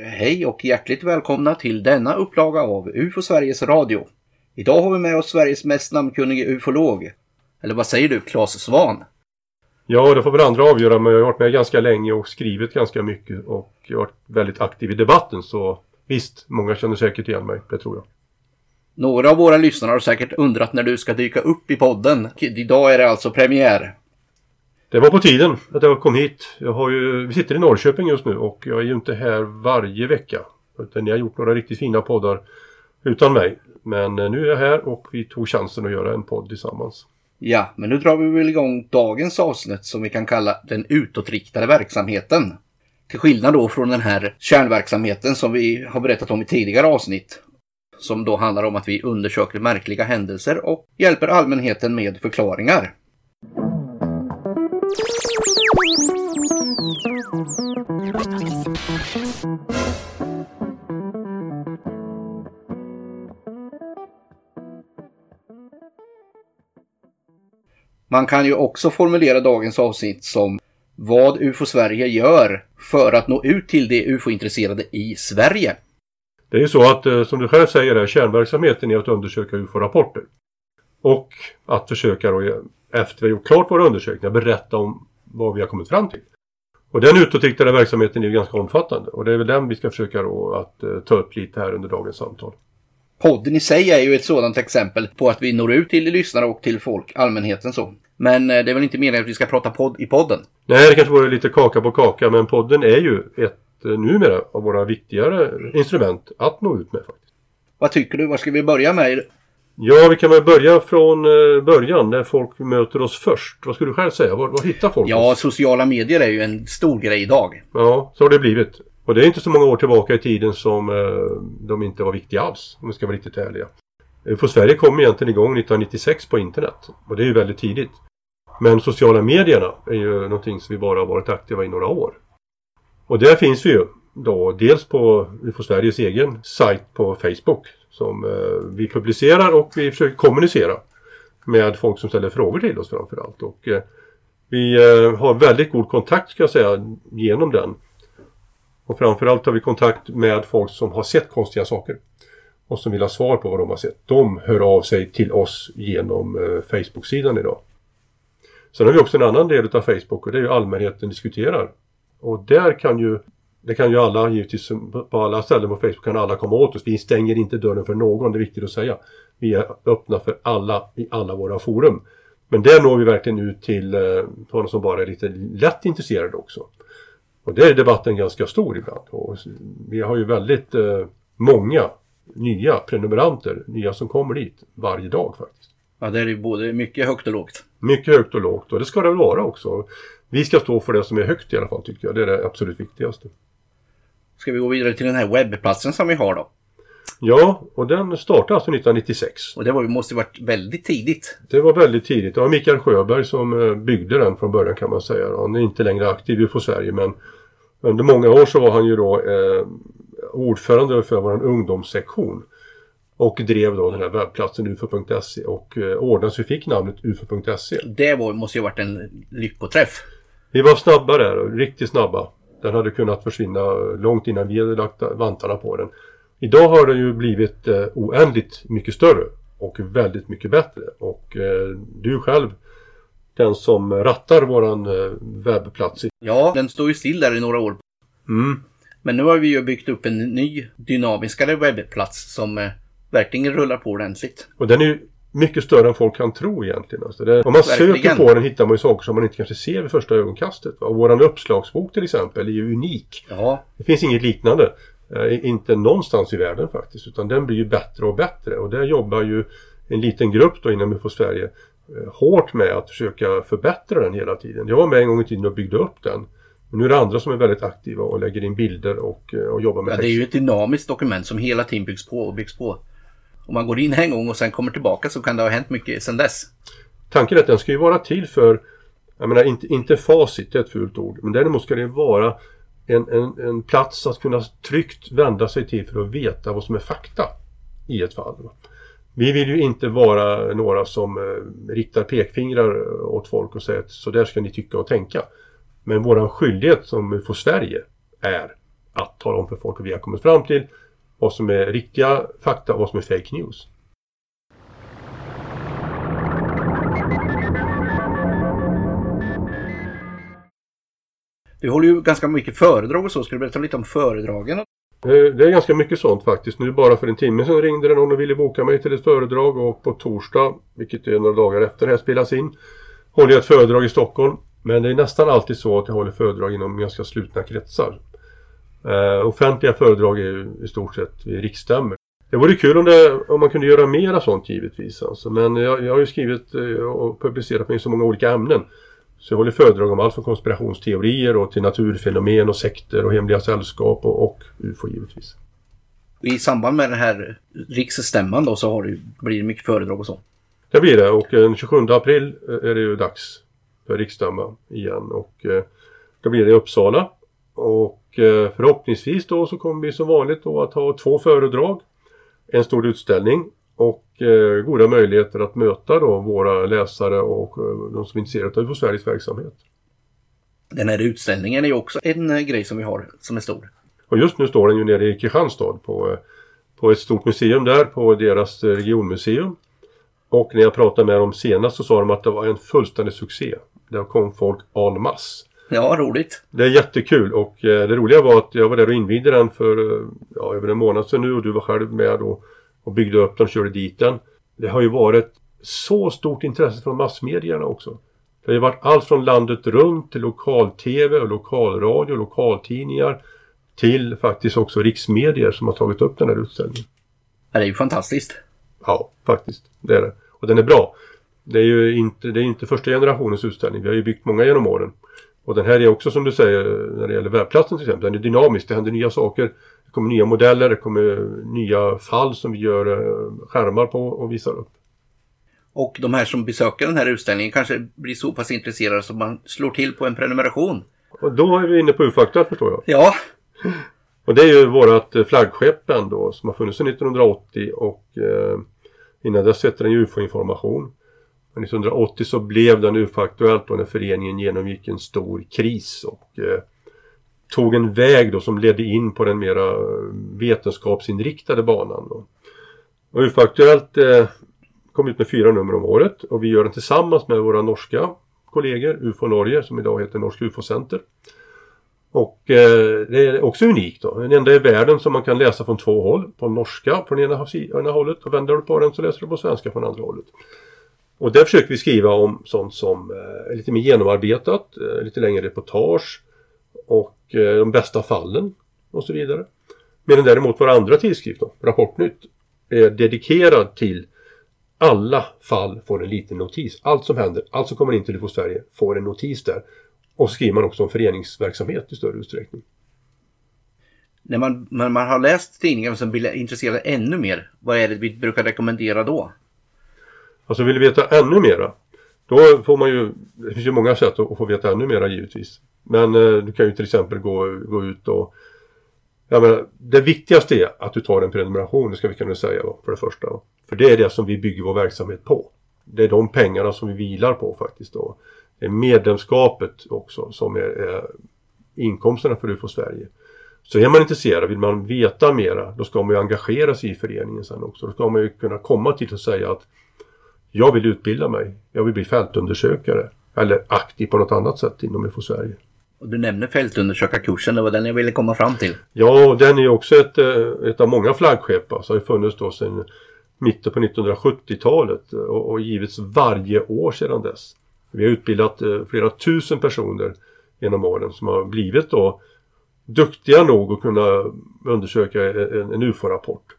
Hej och hjärtligt välkomna till denna upplaga av UFO Sveriges Radio. Idag har vi med oss Sveriges mest namnkunnige ufolog. Eller vad säger du, Claes Svan? Ja, det får väl andra avgöra, men jag har varit med ganska länge och skrivit ganska mycket och jag har varit väldigt aktiv i debatten så visst, många känner säkert igen mig, det tror jag. Några av våra lyssnare har säkert undrat när du ska dyka upp i podden. Idag är det alltså premiär. Det var på tiden att jag kom hit. Jag har ju, vi sitter i Norrköping just nu och jag är ju inte här varje vecka. Utan ni har gjort några riktigt fina poddar utan mig. Men eh, nu är jag här och vi tog chansen att göra en podd tillsammans. Ja, men nu drar vi väl igång dagens avsnitt som vi kan kalla den utåtriktade verksamheten. Till skillnad då från den här kärnverksamheten som vi har berättat om i tidigare avsnitt. Som då handlar om att vi undersöker märkliga händelser och hjälper allmänheten med förklaringar. Man kan ju också formulera dagens avsnitt som vad UFO Sverige gör för att nå ut till de UFO-intresserade i Sverige. Det är ju så att, eh, som du själv säger, här, kärnverksamheten är att undersöka UFO-rapporter. Och att försöka då, eh, efter vi har gjort klart våra undersökningar, berätta om vad vi har kommit fram till. Och den utåtriktade verksamheten är ju ganska omfattande och det är väl den vi ska försöka då att uh, ta upp lite här under dagens samtal. Podden i sig är ju ett sådant exempel på att vi når ut till lyssnare och till folk, allmänheten så. Men uh, det är väl inte meningen att vi ska prata podd i podden? Nej, det kanske vore lite kaka på kaka men podden är ju ett uh, numera av våra viktigare instrument att nå ut med faktiskt. Vad tycker du? Var ska vi börja med? Ja, vi kan väl börja från eh, början när folk möter oss först. Vad skulle du själv säga? Var, var hittar folk Ja, oss? sociala medier är ju en stor grej idag. Ja, så har det blivit. Och det är inte så många år tillbaka i tiden som eh, de inte var viktiga alls, om vi ska vara riktigt ärliga. För Sverige kom egentligen igång 1996 på internet. Och det är ju väldigt tidigt. Men sociala medierna är ju någonting som vi bara har varit aktiva i några år. Och där finns vi ju då dels på UFO Sveriges egen sajt på Facebook som eh, vi publicerar och vi försöker kommunicera med folk som ställer frågor till oss framförallt. Och, eh, vi eh, har väldigt god kontakt ska jag säga genom den. Och framförallt har vi kontakt med folk som har sett konstiga saker. Och som vill ha svar på vad de har sett. De hör av sig till oss genom eh, Facebook-sidan idag. Sen har vi också en annan del av Facebook och det är ju allmänheten diskuterar. Och där kan ju det kan ju alla givetvis på alla ställen på Facebook kan alla komma åt oss. Vi stänger inte dörren för någon, det är viktigt att säga. Vi är öppna för alla i alla våra forum. Men där når vi verkligen ut till eh, sådana som bara är lite lätt intresserade också. Och där är debatten ganska stor ibland. Och vi har ju väldigt eh, många nya prenumeranter, nya som kommer dit varje dag faktiskt. Ja, det är ju både mycket högt och lågt. Mycket högt och lågt och det ska det väl vara också. Vi ska stå för det som är högt i alla fall tycker jag. Det är det absolut viktigaste. Ska vi gå vidare till den här webbplatsen som vi har då? Ja, och den startade alltså 1996. Och det var, måste varit väldigt tidigt. Det var väldigt tidigt. Det var Mikael Sjöberg som eh, byggde den från början kan man säga. Han är inte längre aktiv i Sverige men under många år så var han ju då eh, ordförande för vår ungdomssektion. Och drev då den här webbplatsen ufo.se och eh, ordnade så vi fick namnet ufo.se. Det var, måste ju varit en lyckoträff. Vi var snabba där, riktigt snabba. Den hade kunnat försvinna långt innan vi hade lagt vantarna på den. Idag har den ju blivit eh, oändligt mycket större och väldigt mycket bättre. Och eh, du själv, den som rattar våran eh, webbplats. Ja, den står ju still där i några år. Mm. Men nu har vi ju byggt upp en ny dynamiskare webbplats som verkligen rullar på ordentligt. Och den är ju mycket större än folk kan tro egentligen. Alltså det, om man Verkligen. söker på den hittar man ju saker som man inte kanske ser vid första ögonkastet. Va? Våran uppslagsbok till exempel är ju unik. Ja, Det finns inget liknande. Eh, inte någonstans i världen faktiskt. Utan den blir ju bättre och bättre. Och där jobbar ju en liten grupp då inom UFO Sverige eh, hårt med att försöka förbättra den hela tiden. Jag var med en gång i tiden och byggde upp den. Men nu är det andra som är väldigt aktiva och lägger in bilder och, eh, och jobbar med ja, det är ju ett dynamiskt dokument som hela tiden byggs på och byggs på. Om man går in en gång och sen kommer tillbaka så kan det ha hänt mycket sedan dess. Tanken är att den ska ju vara till för, jag menar inte, inte facit, det är ett fult ord, men däremot ska det vara en, en, en plats att kunna tryggt vända sig till för att veta vad som är fakta i ett fall. Vi vill ju inte vara några som eh, riktar pekfingrar åt folk och säger att så där ska ni tycka och tänka. Men våran skyldighet som får Sverige är att tala om för folk vad vi har kommit fram till. Vad som är riktiga fakta och vad som är fake news. Du håller ju ganska mycket föredrag och så. Ska du berätta lite om föredragen? Eh, det är ganska mycket sånt faktiskt. Nu bara för en timme sedan ringde det någon och ville boka mig till ett föredrag och på torsdag, vilket är några dagar efter det här spelas in, håller jag ett föredrag i Stockholm. Men det är nästan alltid så att jag håller föredrag inom ganska slutna kretsar. Uh, offentliga föredrag är i stort sett vid riksstämmor. Det vore kul om, det, om man kunde göra mera sånt givetvis. Alltså. Men jag, jag har ju skrivit uh, och publicerat mig i så många olika ämnen. Så jag håller föredrag om allt från konspirationsteorier och till naturfenomen och sekter och hemliga sällskap och, och UFO givetvis. I samband med den här riksstämman då så har det, blir det mycket föredrag och så? Det blir det och den 27 april är det ju dags för riksstämma igen och eh, då blir det i Uppsala. Och eh, förhoppningsvis då så kommer vi som vanligt då att ha två föredrag, en stor utställning och eh, goda möjligheter att möta då våra läsare och eh, de som är intresserade av Sveriges verksamhet. Den här utställningen är ju också en eh, grej som vi har som är stor. Och just nu står den ju nere i Kristianstad på, eh, på ett stort museum där, på deras regionmuseum. Och när jag pratade med dem senast så sa de att det var en fullständig succé. Där kom folk en masse. Ja, roligt. Det är jättekul och eh, det roliga var att jag var där och invigde den för eh, ja, över en månad sedan nu och du var själv med och, och byggde upp den och körde dit den. Det har ju varit så stort intresse från massmedierna också. Det har ju varit allt från landet runt till lokal-tv och lokalradio och lokaltidningar till faktiskt också riksmedier som har tagit upp den här utställningen. Ja, det är ju fantastiskt. Ja, faktiskt. Det är det. Och den är bra. Det är ju inte, det är inte första generationens utställning. Vi har ju byggt många genom åren. Och den här är också som du säger när det gäller webbplatsen till exempel. Den är dynamisk. Det händer nya saker. Det kommer nya modeller. Det kommer nya fall som vi gör eh, skärmar på och visar upp. Och de här som besöker den här utställningen kanske blir så pass intresserade så man slår till på en prenumeration. Och då är vi inne på UFakta förstår jag. Ja. Och det är ju vårat eh, flaggskepp ändå som har funnits sedan 1980 och eh, innan dess hette den UFO-information. 1980 så blev den UFA-Aktuellt när föreningen genomgick en stor kris och eh, tog en väg då som ledde in på den mera eh, vetenskapsinriktade banan. Då. Och UFO-aktuellt eh, kom ut med fyra nummer om året och vi gör den tillsammans med våra norska kollegor UFO Norge som idag heter Norsk UFO-center. Och eh, det är också unikt då. Den enda i världen som man kan läsa från två håll. På norska på den ena, ena hållet och vänder du på den så läser du på svenska från andra hållet. Och där försöker vi skriva om sånt som är lite mer genomarbetat, eh, lite längre reportage och eh, de bästa fallen och så vidare. Medan däremot vår andra tidskrift, då, Rapportnytt, är dedikerad till alla fall får en liten notis. Allt som händer, allt som kommer in till UFO Sverige får en notis där. Och så skriver man också om föreningsverksamhet i större utsträckning. När man, när man har läst tidningen och sen blir intresserad ännu mer, vad är det vi brukar rekommendera då? Alltså vill du veta ännu mera då får man ju, det finns ju många sätt att få veta ännu mera givetvis. Men eh, du kan ju till exempel gå, gå ut och jag menar, det viktigaste är att du tar en prenumeration, det ska vi kunna säga då, för det första. För det är det som vi bygger vår verksamhet på. Det är de pengarna som vi vilar på faktiskt då. Det är medlemskapet också som är, är inkomsterna för UFO Sverige. Så är man intresserad, vill man veta mera, då ska man ju engagera sig i föreningen sen också. Då ska man ju kunna komma till och säga att jag vill utbilda mig. Jag vill bli fältundersökare. Eller aktiv på något annat sätt inom UFO Sverige. Och du nämner fältundersökarkursen, det var den jag ville komma fram till. Ja, den är också ett, eh, ett av många flaggskepp. Alltså har funnits då sedan mitten på 1970-talet och, och givits varje år sedan dess. Vi har utbildat eh, flera tusen personer genom åren som har blivit då duktiga nog att kunna undersöka en, en UFO-rapport.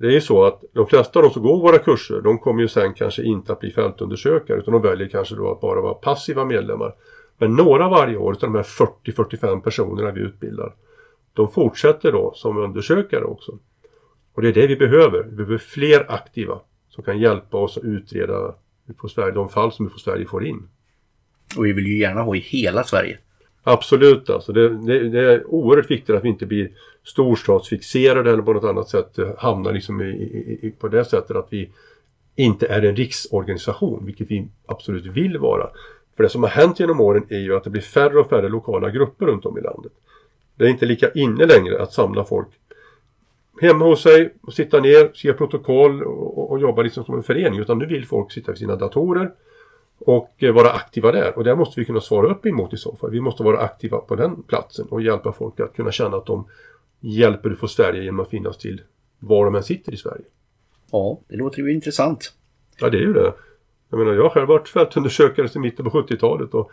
Det är ju så att de flesta av de som går våra kurser de kommer ju sen kanske inte att bli fältundersökare utan de väljer kanske då att bara vara passiva medlemmar. Men några varje år av de här 40-45 personerna vi utbildar de fortsätter då som undersökare också. Och det är det vi behöver. Vi behöver fler aktiva som kan hjälpa oss att utreda Sverige, de fall som UFO Sverige får in. Och vi vill ju gärna ha i hela Sverige. Absolut alltså. Det, det, det, är oerhört viktigt att vi inte blir storstadsfixerade eller på något annat sätt eh, hamnar liksom i, i, på det sättet att vi inte är en riksorganisation, vilket vi absolut vill vara. För det som har hänt genom åren är ju att det blir färre och färre lokala grupper runt om i landet. Det är inte lika inne längre att samla folk hemma hos sig och sitta ner, skriva protokoll och, och, jobba liksom som en förening. Utan nu vill folk sitta vid sina datorer och eh, vara aktiva där. Och det måste vi kunna svara upp emot i så fall. Vi måste vara aktiva på den platsen och hjälpa folk att kunna känna att de hjälper få Sverige genom att finnas till var de än sitter i Sverige. Ja, det låter ju intressant. Ja, det är ju det. Jag menar, jag har själv varit fältundersökare sedan mitten på 70-talet och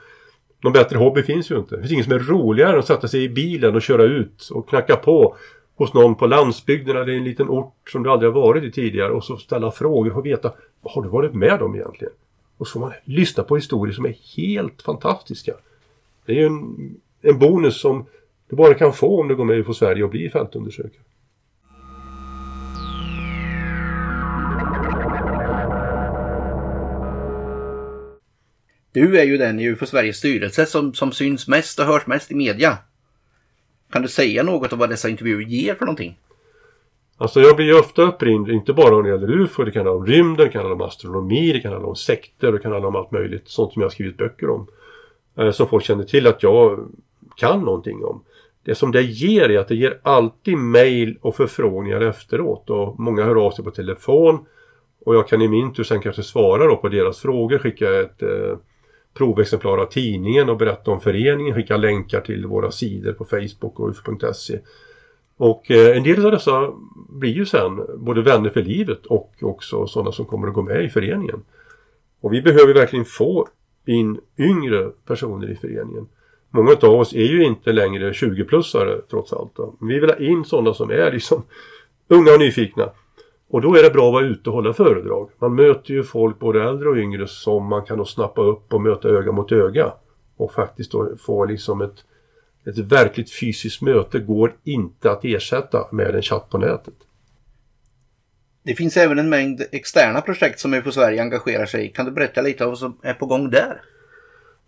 någon bättre hobby finns ju inte. Det finns inget som är roligare än att sätta sig i bilen och köra ut och knacka på hos någon på landsbygden eller i en liten ort som du aldrig har varit i tidigare och så ställa frågor och veta vad har du varit med om egentligen? Och så får man lyssna på historier som är helt fantastiska. Det är ju en, en bonus som du bara kan få om du går med på Sverige och blir fältundersökare. Du är ju den i UFO Sveriges styrelse som, som syns mest och hörs mest i media. Kan du säga något om vad dessa intervjuer ger för någonting? Alltså jag blir ju ofta uppringd, inte bara när det gäller UFO, det kan handla om rymden, det kan handla om astronomi, det kan handla om sekter, det kan handla om allt möjligt. Sånt som jag har skrivit böcker om. Eh, som folk känner till att jag kan någonting om. Det som det ger är att det ger alltid mail och förfrågningar efteråt och många hör av sig på telefon och jag kan i min tur sen kanske svara då på deras frågor, skicka ett eh, provexemplar av tidningen och berätta om föreningen, skicka länkar till våra sidor på Facebook och uf.se. Och eh, en del av dessa blir ju sen både vänner för livet och också sådana som kommer att gå med i föreningen. Och vi behöver verkligen få in yngre personer i föreningen. Många av oss är ju inte längre 20-plussare trots allt. Då. Vi vill ha in sådana som är liksom unga och nyfikna. Och då är det bra att vara ute och hålla föredrag. Man möter ju folk, både äldre och yngre, som man kan då snappa upp och möta öga mot öga. Och faktiskt då få liksom ett, ett verkligt fysiskt möte går inte att ersätta med en chatt på nätet. Det finns även en mängd externa projekt som UFO Sverige engagerar sig i. Kan du berätta lite om vad som är på gång där?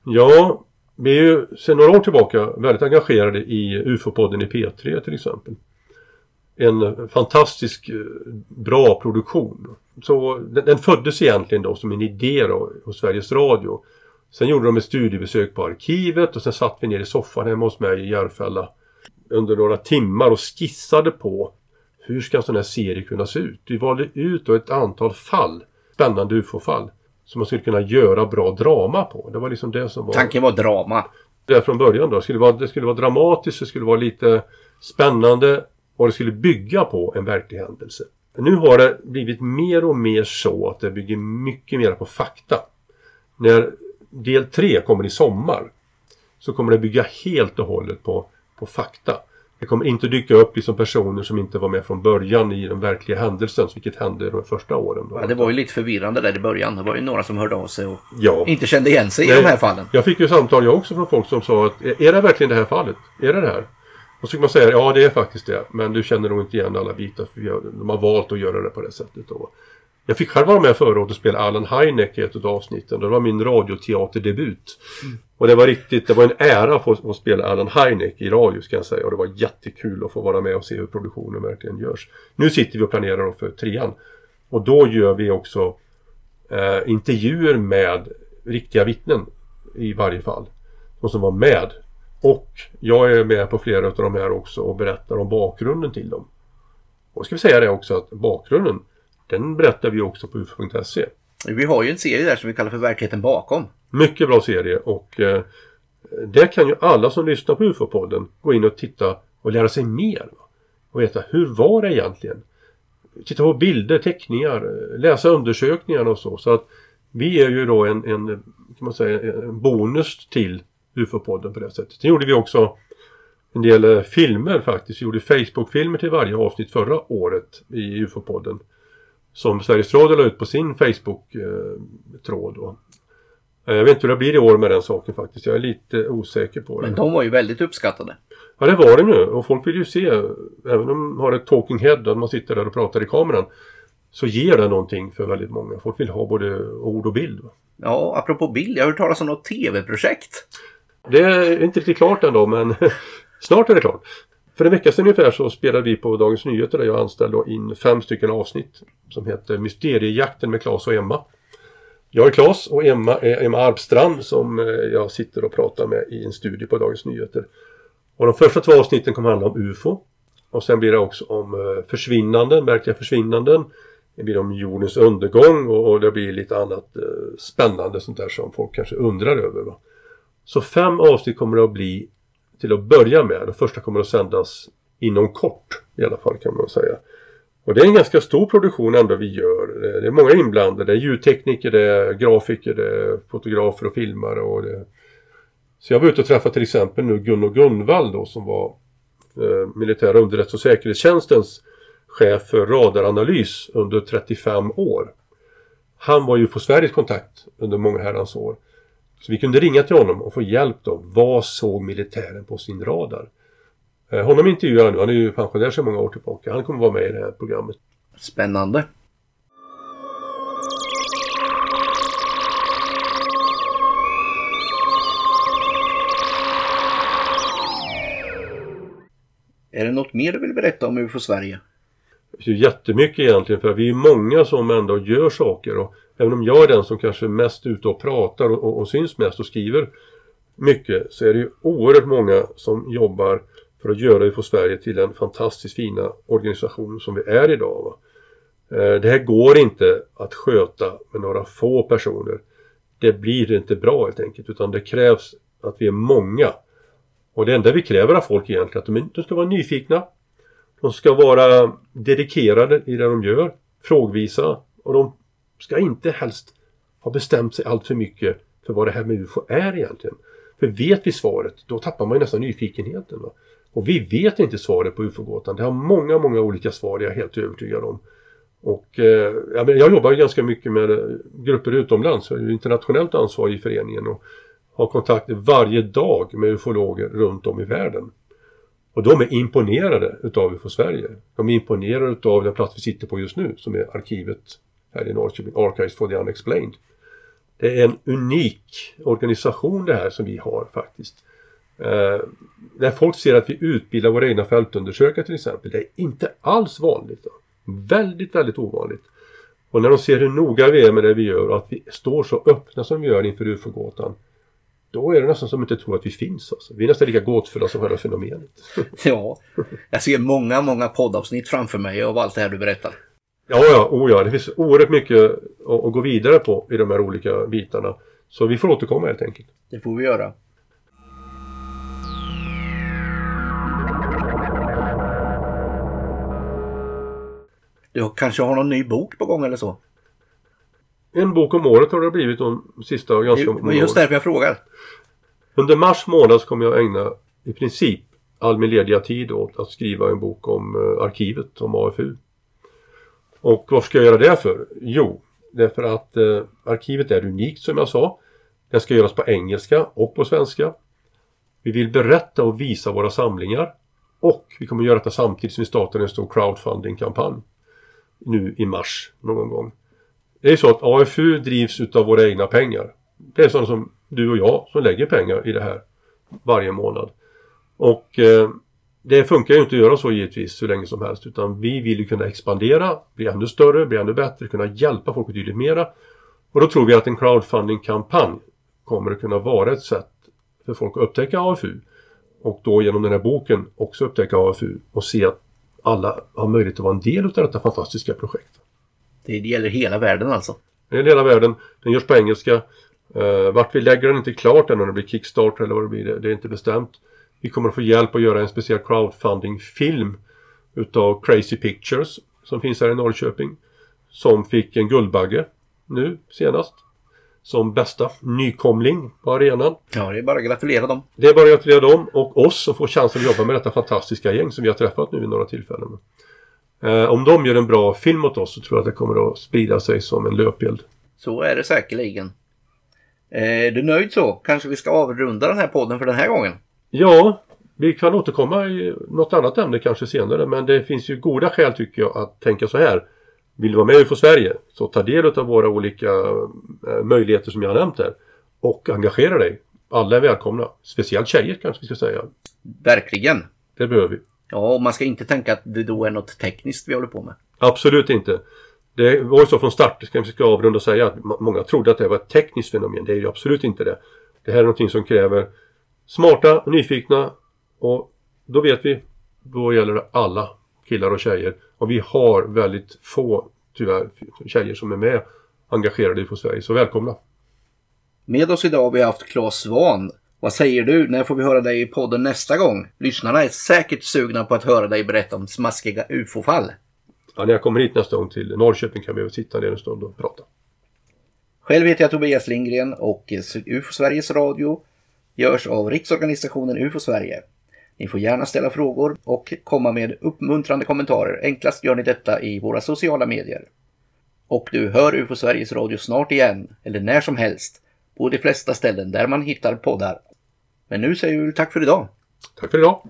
Ja, vi är ju sedan några år tillbaka väldigt engagerade i UFO-podden i P3 till exempel en fantastisk eh, bra produktion. Så den, den föddes egentligen då som en idé då hos Sveriges Radio. Sen gjorde de ett studiebesök på arkivet och sen satt vi ner i soffan hemma hos mig i Järfälla under några timmar och skissade på hur ska en sån här serie kunna se ut? Vi valde ut då ett antal fall, spännande ufo-fall, som man skulle kunna göra bra drama på. Det var liksom det som var... Tanken var drama. Det från början då. Det skulle vara, det skulle vara dramatiskt, det skulle vara lite spännande och det skulle bygga på en verklig händelse. Nu har det blivit mer och mer så att det bygger mycket mer på fakta. När del 3 kommer i sommar så kommer det bygga helt och hållet på, på fakta. Det kommer inte dyka upp liksom personer som inte var med från början i den verkliga händelsen, vilket hände de första åren. Ja, det var ju lite förvirrande där i början. Det var ju några som hörde av sig och ja. inte kände igen sig Nej, i de här fallen. Jag fick ju samtal jag också från folk som sa att är det verkligen det här fallet? Är det det här? Och så kan man säga, ja det är faktiskt det. Men du känner nog inte igen alla bitar för de har valt att göra det på det sättet. Då. Jag fick själv vara med förra året och spela Alan Hynek i ett av avsnitten. Det var min radioteaterdebut. Mm. Och det var riktigt, det var en ära att få, få spela Alan Hynek i radio ska jag säga. Och det var jättekul att få vara med och se hur produktionen verkligen görs. Nu sitter vi och planerar för trean. Och då gör vi också eh, intervjuer med riktiga vittnen i varje fall. De som var med och jag är med på flera av de här också och berättar om bakgrunden till dem. Och ska vi säga det också att bakgrunden, den berättar vi också på ufo.se. Vi har ju en serie där som vi kallar för Verkligheten bakom. Mycket bra serie och eh, där kan ju alla som lyssnar på UFO-podden gå in och titta och lära sig mer. Va? Och veta hur var det egentligen? Titta på bilder, teckningar, läsa undersökningar och så. Så att vi är ju då en, en, kan man säga, en bonus till UFO-podden på det sättet. Sen gjorde vi också en del eh, filmer faktiskt. Vi gjorde Facebook-filmer till varje avsnitt förra året i UFO-podden. Som Sveriges Radio la ut på sin Facebook-tråd. Eh, jag vet inte hur det blir i år med den saken faktiskt. Jag är lite osäker på det. Men de var ju väldigt uppskattade. Ja det var det nu och folk vill ju se, även om de har ett talking head och man sitter där och pratar i kameran. Så ger det någonting för väldigt många. Folk vill ha både ord och bild. Ja, apropå bild, jag har hört talas om något tv-projekt. Det är inte riktigt klart ändå men snart är det klart. För en vecka sedan ungefär så spelade vi på Dagens Nyheter där jag anställde in fem stycken avsnitt som heter Mysteriejakten med Claes och Emma. Jag är Claes och Emma är Emma Arpstrand som eh, jag sitter och pratar med i en studie på Dagens Nyheter. Och de första två avsnitten kommer handla om UFO. Och sen blir det också om eh, försvinnanden, märkliga försvinnanden. Det blir om jordens undergång och, det blir lite annat eh, spännande sånt där som folk kanske undrar över. Va? Så fem avsnitt kommer det att bli till att börja med. De första kommer att sändas inom kort i alla fall kan man säga. Och det är en ganska stor produktion ändå vi gör. Det är många inblandade. Det är ljudtekniker, det är grafiker, det är fotografer och filmare. Och det... Så jag var ute och träffade till exempel nu Gunno Gunvall då som var eh, militära underrättelse och säkerhetstjänstens chef för radaranalys under 35 år. Han var ju på Sveriges kontakt under många herrans år. Så vi kunde ringa till honom och få hjälp då. Vad såg militären på sin radar? Eh, honom intervjuar jag nu. Han är ju pensionär sedan många år tillbaka. Han kommer vara med i det här programmet. Spännande. Är det något mer du vill berätta om UFO Sverige? Det är jättemycket egentligen för vi är många som ändå gör saker och även om jag är den som kanske är mest ute och pratar och, och, och syns mest och skriver mycket så är det ju oerhört många som jobbar för att göra UFO Sverige till den fantastiskt fina organisation som vi är idag. Va? Eh, det här går inte att sköta med några få personer. Det blir inte bra helt enkelt utan det krävs att vi är många. Och det enda vi kräver av folk egentligen är att de ska vara nyfikna. De ska vara dedikerade i det de gör. Frågvisa. Och de ska inte helst ha bestämt sig allt för mycket för vad det här med UFO är egentligen. För vet vi svaret, då tappar man ju nästan nyfikenheten. Va? Och vi vet inte svaret på UFO-gåtan. Det har många, många olika svar, det är jag helt övertygad om. Och eh, jag jobbar ju ganska mycket med eh, grupper utomlands. Jag är internationellt ansvarig i föreningen och har kontakt varje dag med ufologer runt om i världen. Och de är imponerade utav UFO Sverige. De är imponerade utav den plats vi sitter på just nu som är arkivet här i Norrköping, Archives for the Unexplained. Det är en unik organisation det här som vi har faktiskt. Eh, när folk ser att vi utbildar våra egna fältundersökare till exempel, det är inte alls vanligt. Då. Väldigt, väldigt ovanligt. Och när de ser hur noga vi är med det vi gör och att vi står så öppna som vi gör inför UFO-gåtan. Då är det nästan som att de inte tror att vi finns. Alltså. Vi är nästan lika gåtfulla som själva fenomenet. ja, jag ser många, många poddavsnitt framför mig av allt det här du berättar. Ja, ja, oh ja, det finns oerhört mycket att, att gå vidare på i de här olika bitarna. Så vi får återkomma helt enkelt. Det får vi göra. Du kanske har någon ny bok på gång eller så? En bok om året har det blivit de sista ganska många Just därför jag frågar. Under mars månad kommer jag ägna i princip all min lediga tid åt att skriva en bok om uh, arkivet, om AFU. Och vad ska jag göra det för? Jo, därför att eh, arkivet är unikt som jag sa. Det ska göras på engelska och på svenska. Vi vill berätta och visa våra samlingar. Och vi kommer göra detta samtidigt som vi startar en stor crowdfunding-kampanj nu i mars någon gång. Det är så att AFU drivs utav våra egna pengar. Det är sådana som du och jag som lägger pengar i det här varje månad. Och eh, det funkar ju inte att göra så givetvis hur länge som helst utan vi vill ju kunna expandera, bli ännu större, bli ännu bättre, kunna hjälpa folk betydligt mera. Och då tror vi att en crowdfunding-kampanj kommer att kunna vara ett sätt för folk att upptäcka AFU och då genom den här boken också upptäcka AFU och se att alla har möjlighet att vara en del av detta fantastiska projekt. Det gäller hela världen alltså? Det gäller hela världen. Den görs på engelska. Uh, vart vi lägger den är inte klart än om det blir Kickstarter eller vad det blir. Det, det är inte bestämt. Vi kommer att få hjälp att göra en speciell crowdfunding-film utav Crazy Pictures som finns här i Norrköping. Som fick en Guldbagge nu senast som bästa nykomling på arenan. Ja, det är bara att gratulera dem. Det är bara att gratulera dem och oss som får chansen att jobba med detta fantastiska gäng som vi har träffat nu i några tillfällen. Eh, om de gör en bra film åt oss så tror jag att det kommer att sprida sig som en löpeld. Så är det säkerligen. Eh, är du nöjd så? Kanske vi ska avrunda den här podden för den här gången? Ja, vi kan återkomma i något annat ämne kanske senare men det finns ju goda skäl tycker jag att tänka så här. Vill du vara med i UFO Sverige så ta del av våra olika eh, möjligheter som jag har nämnt här och engagera dig. Alla är välkomna. Speciellt tjejer kanske vi ska säga. Verkligen. Det behöver vi. Ja, och man ska inte tänka att det då är något tekniskt vi håller på med. Absolut inte. Det var ju så från start, ska vi ska avrunda och säga att många trodde att det var ett tekniskt fenomen. Det är ju absolut inte det. Det här är någonting som kräver smarta, nyfikna Och då vet vi, då gäller det alla killar och tjejer. Och vi har väldigt få, tyvärr, tjejer som är med engagerade i UFO Sverige. Så välkomna! Med oss idag har vi haft Claes Svan. Vad säger du? När får vi höra dig i podden nästa gång? Lyssnarna är säkert sugna på att höra dig berätta om smaskiga UFO-fall. Ja, när jag kommer hit nästa gång till Norrköping kan vi sitta ner en stund och prata. Själv heter jag Tobias Lindgren och UFO Sveriges Radio görs av Riksorganisationen UFO Sverige. Ni får gärna ställa frågor och komma med uppmuntrande kommentarer. Enklast gör ni detta i våra sociala medier. Och du hör UFO Sveriges Radio snart igen, eller när som helst, på de flesta ställen där man hittar poddar. Men nu säger vi tack för idag. Tack för idag.